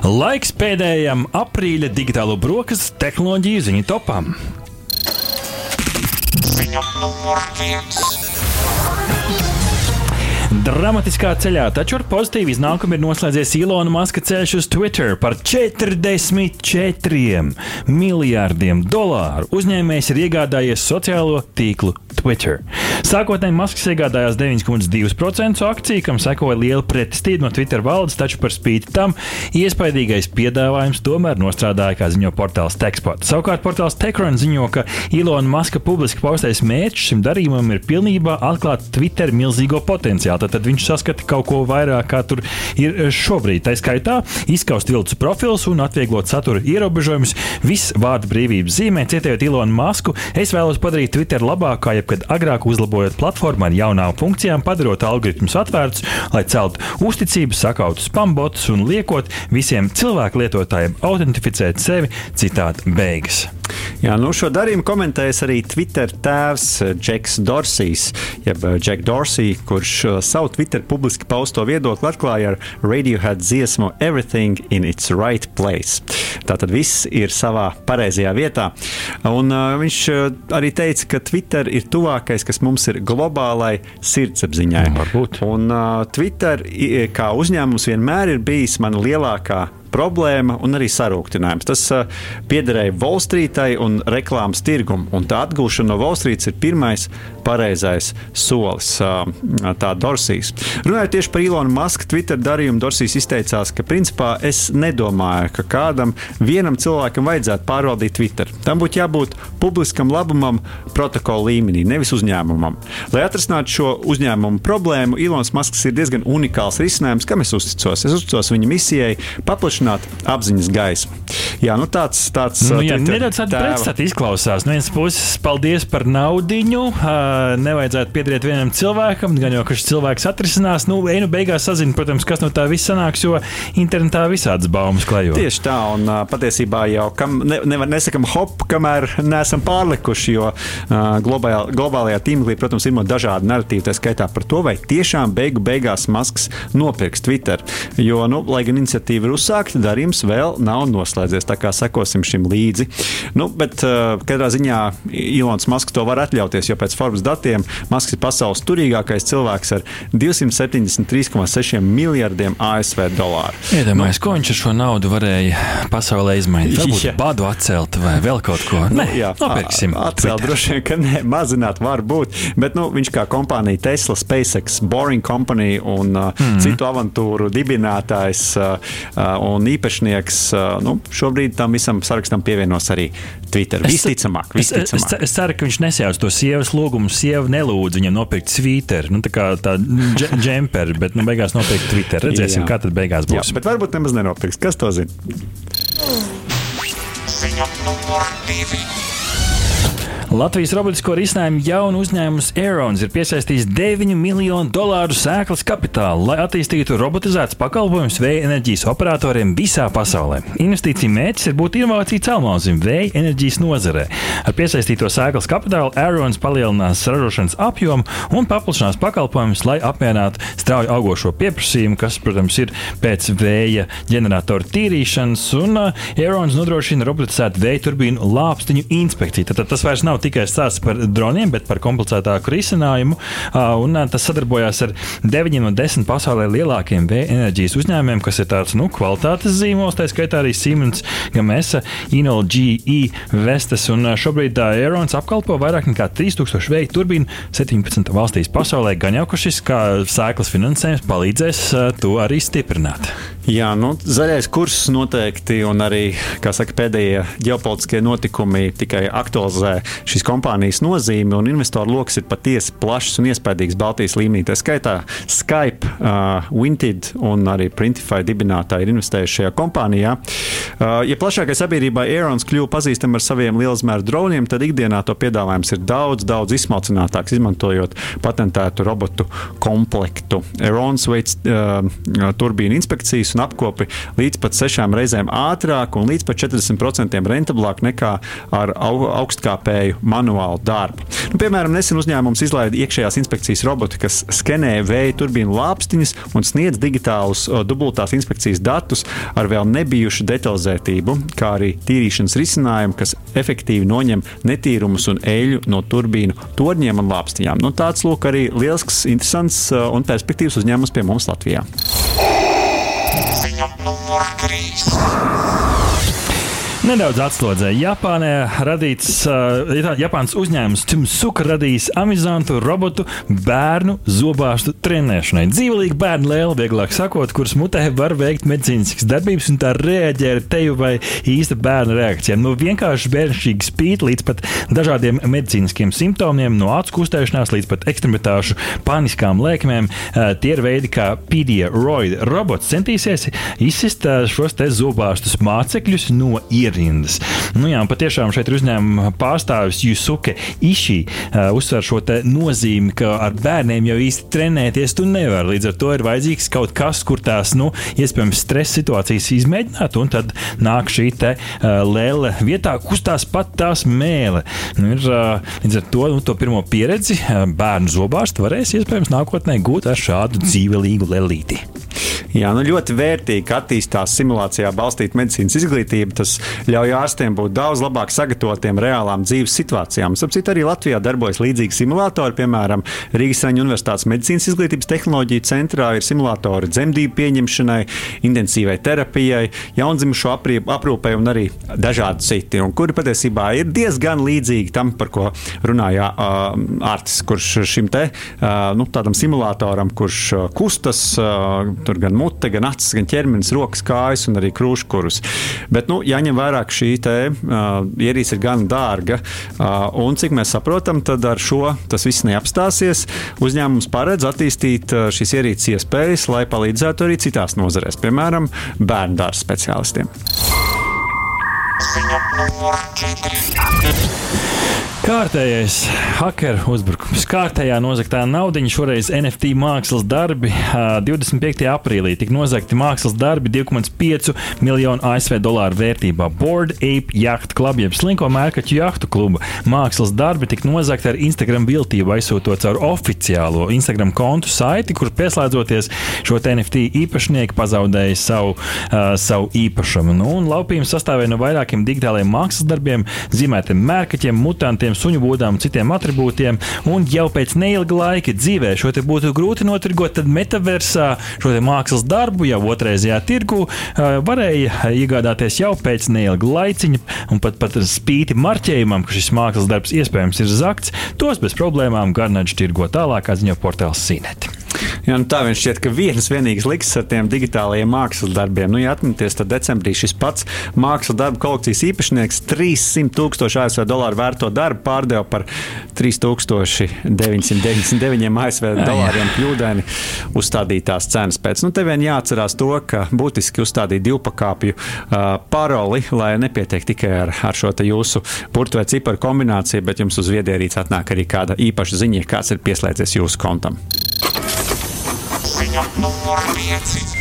Laiks pēdējam aprīļa digitālo brokastu tehnoloģiju ziņu topam. Ziņa numur viens. Dramatiskā ceļā, taču ar pozitīvu iznākumu ir noslēdzies Ilona Maska ceļš uz Twitter par 44 miljārdiem dolāru. Uzņēmējs ir iegādājies sociālo tīklu Twitter. Sākotnēji Masks iegādājās 9,2% akciju, kam sekoja liela pretestība no Twitter valdes, taču par spīti tam iespaidīgais piedāvājums tomēr nostrādāja, kā ziņo portāls Techspot. Savukārt portāls Techrun ziņo, ka Ilona Maska publiski paustais mērķis šim darījumam ir pilnībā atklāt Twitter milzīgo potenciālu tad, tad viņš saskata kaut ko vairāk, kā tur ir šobrīd. Tā skaitā izskaust viltus profils un atvieglot satura ierobežojumus. Viss vārdu brīvības zīmē, cietējot Ilonu Masku, es vēlos padarīt Twitter labāku, kā jebkad agrāk, uzlabojot platformu ar jaunām funkcijām, padarot algoritmus atvērtus, lai celtu uzticību, sakautu spambotus un liekot visiem cilvēku lietotājiem autentificēt sevi citādi beigas. Jā, nu šo darījumu komentējas arī Twitter tēvs Džeks Dorsijs, jeb Džek Dorsey, kurš savu Twitter publiski pausto viedokli atklāja ar Radiohead dziesmu Everything in its right place. Tātad viss ir savā pareizajā vietā. Un, uh, viņš arī teica, ka Twitter ir tuvākais, kas mums ir globālai sirdsapziņai. Varbūt. Un uh, Twitter kā uzņēmums vienmēr ir bijis mana lielākā problēma un arī sarūktinājums. Tas uh, piederēja Volstrītai un reklāmas tirgumam, un tā atgūšana no Volstrītas ir pirmais pareizais solis. Uh, tā Dorsijas. Runājot tieši par Ilonu Masku Twitter darījumu, Dorsijas izteicās, ka principā es nedomāju, ka kādam vienam cilvēkam vajadzētu pārvaldīt Twitter. Tam būtu jābūt publiskam labumam protokola līmenī, nevis uzņēmumam. Lai atrisinātu šo uzņēmumu problēmu, Ilons Masks ir diezgan unikāls risinājums, kam es uzticos. Es uzticos viņa misijai paplašināt apziņas gaismu. Jā, nu tāds tāds nu, jā, nedaudz tāda pretstata izklausās. No vienas puses, paldies par naudiņu. Uh, nevajadzētu piederēt vienam cilvēkam, gan jau, šis cilvēks atrisinās. Nu, ej, nu beigās sazina, protams, kas no tā viss sanāks, jo internetā visādas baumas klejo. Tieši tā, un uh, patiesībā jau kam ne, nevar nesakam hop, kamēr neesam pārlikuši, jo uh, globālajā, globālajā tīmeklī, protams, ir dažādi narratīvi, tā skaitā par to, vai tiešām beigu beigās Masks nopirks Twitter. Jo, nu, lai gan iniciatīva ir uzsākta, darījums vēl nav noslēdzies tā kā sekosim šim līdzi. Nu, bet uh, katrā ziņā Ilons Masks to var atļauties, jo pēc Forbes datiem Masks ir pasaules turīgākais cilvēks ar 273,6 miljardiem ASV dolāru. Iedomājieties, nu, ko viņš ar šo naudu varēja pasaulē izmainīt. Varbūt badu atcelt vai vēl kaut ko. Nu, jā, nopirksim. Atcelt droši vien, ka ne, mazināt var būt, bet nu, viņš kā kompānija Tesla, SpaceX, Boring Company un uh, mm -hmm. citu avantūru dibinātājs uh, uh, un īpašnieks uh, nu, šobrīd tam visam sarakstam pievienos arī Twitter. Visticamāk, visticamāk. Es, es, es ceru, ka viņš nesjās to sievas lūgumu. Sieva nelūdz viņam nopirkt Twitter, nu, tā kā tā džemperi, bet nu, beigās nopirkt Twitter. Redzēsim, Jā. kā tad beigās būs. Jā, bet varbūt nemaz nenopirks. Kas to zina? Ziņa numur divi. Latvijas robotisko risinājumu jaunu uzņēmums Aerons ir piesaistījis 9 miljonu dolāru sēklas kapitālu, lai attīstītu robotizētas pakalpojumus vēja enerģijas operatoriem visā pasaulē. Investīcija mērķis ir būt inovāciju celmāzim vēja enerģijas nozarē. Ar piesaistīto sēklas kapitālu Aerons palielinās ražošanas apjomu un paplašinās pakalpojumus, lai apmierinātu strauji augošo pieprasījumu, kas, protams, ir pēc vēja ģeneratoru tīrīšanas, un uh, Aerons nodrošina robotizētu vēja turbīnu lāpstiņu inspekciju. Tad tas vairs nav nav tikai stāsts par droniem, bet par komplicētāku risinājumu. Un tas sadarbojās ar deviņiem no desmit pasaulē lielākiem vēja enerģijas uzņēmumiem, kas ir tāds nu, kvalitātes zīmols, tā skaitā arī Siemens, Gamesa, Inol, GE, Vestas. Un šobrīd Aerons apkalpo vairāk nekā 3000 vēja turbīnu 17 valstīs pasaulē. Gan jau, ka šis sēklas finansējums palīdzēs to arī stiprināt. Jā, nu, zaļais kurs noteikti, un arī saka, pēdējie ģeopolitiskie notikumi tikai aktualizē šīs kompānijas nozīmi, un investoru lokus ir patiesi plašs un iespaidīgs Baltijas līmenī. Tā skaitā Skype, uh, Vinted un arī Printify dibinātāji ir investējuši šajā kompānijā. Uh, ja plašākai sabiedrībai Aerons kļuva pazīstama ar saviem lielzmēru droniem, tad ikdienā to piedāvājums ir daudz, daudz izsmalcinātāks, izmantojot patentētu robotu komplektu. Aerons veids uh, turbīnu inspekcijas un apkopi līdz pat sešām reizēm ātrāk un līdz pat 40% rentablāk nekā ar au, augstkāpēju manuālu darbu. Nu, piemēram, nesen uzņēmums izlaida iekšējās inspekcijas robotu, kas skenē vēja turbīnu lāpstiņas un sniedz digitālus dubultās inspekcijas datus ar vēl nebijušu detalizētību, kā arī tīrīšanas risinājumu, kas efektīvi noņem netīrumus un eļļu no turbīnu torņiem un lāpstiņām. Nu, tāds lūk arī liels, interesants un perspektīvs uzņēmums pie mums Latvijā. Ziņa numur 3. Nedaudz atslodzē. Japānā radīts uh, Japānas uzņēmums Timsuka radījis amizantu robotu bērnu zobārstu trenēšanai. Dzīvelīgi bērnu lēle, vieglāk sakot, kuras mutē var veikt medicīniskas darbības un tā reaģē ar teju vai īsta bērna reakcijām. No vienkārši bērnišķīga spīta līdz pat dažādiem medicīniskiem simptomiem, no acu kustēšanās līdz pat ekstremitāšu paniskām lēkmēm. Uh, tie ir veidi, kā Roid robots centīsies izsist uh, šos te zobārstus mācekļus no ierobežojumiem ierindas. Nu, jā, patiešām šeit ir uzņēmuma pārstāvis Jusuke Iši uh, uzsver šo nozīmi, ka ar bērniem jau īsti trenēties tu nevari. Līdz ar to ir vajadzīgs kaut kas, kur tās, nu, iespējams, stresa situācijas izmēģināt, un tad nāk šī te uh, lēle vietā, kustās pat tās mēle. Nu, ir, uh, līdz ar to, nu, to pirmo pieredzi uh, bērnu zobārstu varēs iespējams nākotnē gūt ar šādu dzīvelīgu lelīti. Jā, nu ļoti vērtīgi, attīstās simulācijā balstīta medicīnas izglītība. Tas ļauj ārstiem būt daudz labāk sagatavotiem reālām dzīves situācijām. Sapratu, arī Latvijā darbojas līdzīgi simulatori. Piemēram, Rīgas Raņa Universitātes medicīnas izglītības tehnoloģija centrā ir simulatori dzemdību pieņemšanai, intensīvai terapijai, jaundzimušo aprūpei un arī dažādi citi, un kuri patiesībā ir diezgan līdzīgi tam, par ko runāja uh, Artis, kurš šim te uh, nu, tādam simulatoram, kurš uh, kustas, uh, tur gan mute, gan acis, gan ķermenis, rokas, kājas un arī krūškurus. Bet nu, jāņem vērā, ka šī te, uh, ierīce ir gan dārga, uh, un cik mēs saprotam, tad ar šo tas viss neapstāsies. Uzņēmums paredz attīstīt uh, šīs ierīces iespējas, lai palīdzētu arī citās nozarēs, piemēram, bērnu dārza speciālistiem. Ziņa 4. Kārtējais hacker uzbrukums, kārtējā nozagtā nauda, šoreiz NFT mākslas darbi. 25. aprīlī tika nozagti mākslas darbi 2,5 miljonu ASV dolāru vērtībā. Board Ape Yacht Club, jeb slinko mērkaķu jahtu kluba mākslas darbi tika nozagti ar Instagram viltību, aizsūtot caur oficiālo Instagram kontu saiti, kur pieslēdzoties šo NFT īpašnieki pazaudēja savu, uh, savu īpašumu. Nu, laupījums sastāvēja no vairākiem digitāliem mākslas darbiem, zīmētiem mērkaķiem, mutantiem suņu būdām citiem attribūtiem. Un jau pēc neilga laika dzīvē šo te būtu grūti notirgot, tad metaversā šo mākslas darbu jau otrreizējā tirgu varēja iegādāties jau pēc neilga laiciņa. Un pat, pat spīti marķējumam, ka šis mākslas darbs iespējams ir zakts, tos bez problēmām Garnaģis tirgo tālāk, ziņo portāls Sīneti. Jā, nu tā viņš šķiet, ka viens vienīgs liks ar tiem digitālajiem mākslas darbiem. Nu, ja atminaties, tad decembrī šis pats mākslas darbu kolekcijas īpašnieks 300 tūkstošu ASV dolāru vērto darbu pārdeva par 3999 ASV dolāriem kļūdaini uzstādītās cenas pēc. Nu, te vien jāatcerās to, ka būtiski uzstādīt divpakāpju uh, paroli, lai nepietiek tikai ar, ar šo jūsu burtu vai ciparu kombināciju, bet jums uz viedierīces atnāk arī kāda īpaša ziņa, kāds ir pieslēdzies jūsu kontam. Ziņa numur 5.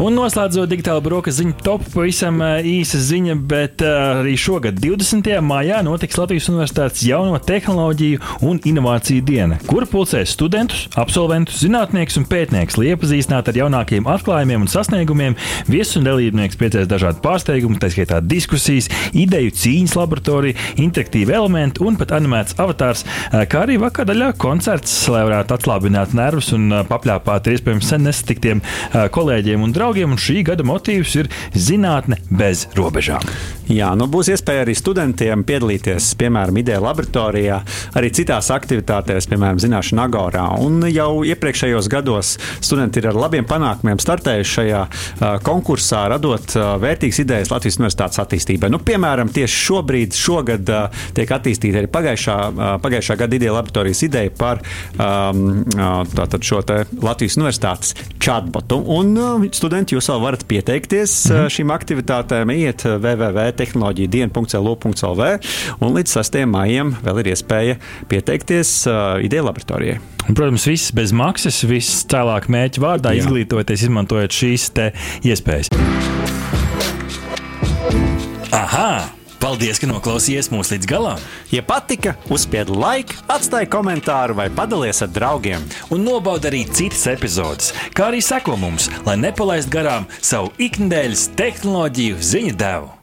Un noslēdzot digitālu brokastu ziņu topu, pavisam īsa ziņa, bet arī šogad, 20. maijā, notiks Latvijas Universitātes jauno tehnoloģiju un inovāciju diena, kur pulcēs studentus, absolventus, zinātniekus un pētniekus, lai iepazīstinātu ar jaunākajiem atklājumiem un sasniegumiem. Viesus un dalībnieks priecēs dažādu pārsteigumu, tā skaitā diskusijas, ideju cīņas laboratoriju, interaktīvu elementu un pat animēts avatārs, kā arī vakardaļā koncerts, lai varētu atslābināt nervus un papļāpāt iespējams sen nesatiktiem kolēģiem un draugiem draugiem, un šī gada motīvs ir zinātne bez robežām. Jā, nu būs iespēja arī studentiem piedalīties, piemēram, ideja laboratorijā, arī citās aktivitātēs, piemēram, zināšanu agorā. Un jau iepriekšējos gados studenti ir ar labiem panākumiem startējuši šajā uh, konkursā, radot uh, vērtīgas idejas Latvijas universitātes attīstībai. Nu, piemēram, tieši šobrīd, šogad uh, tiek attīstīta arī pagājušā, uh, pagājušā gada ideja laboratorijas ideja par um, uh, šo Latvijas universitātes chatbotu. Un uh, studenti, jūs vēl varat pieteikties mm -hmm. šīm aktivitātēm, iet www tehnoloģija diena.lv. Un līdz 6. maijam vēl ir iespēja pieteikties uh, ideja laboratorijai. Un, protams, viss bez maksas, viss cēlāk mērķa vārdā, Jā. izglītoties, izmantojot šīs iespējas. Aha! Paldies, ka noklausījāties mūsu līdz galam! Ja patika, uzspiediet laiku, atstājiet komentāru vai padalieties ar draugiem. Un nobaudiet arī citas epizodes, kā arī sekot mums, lai nepalaistu garām savu ikdienas tehnoloģiju ziņu devumu.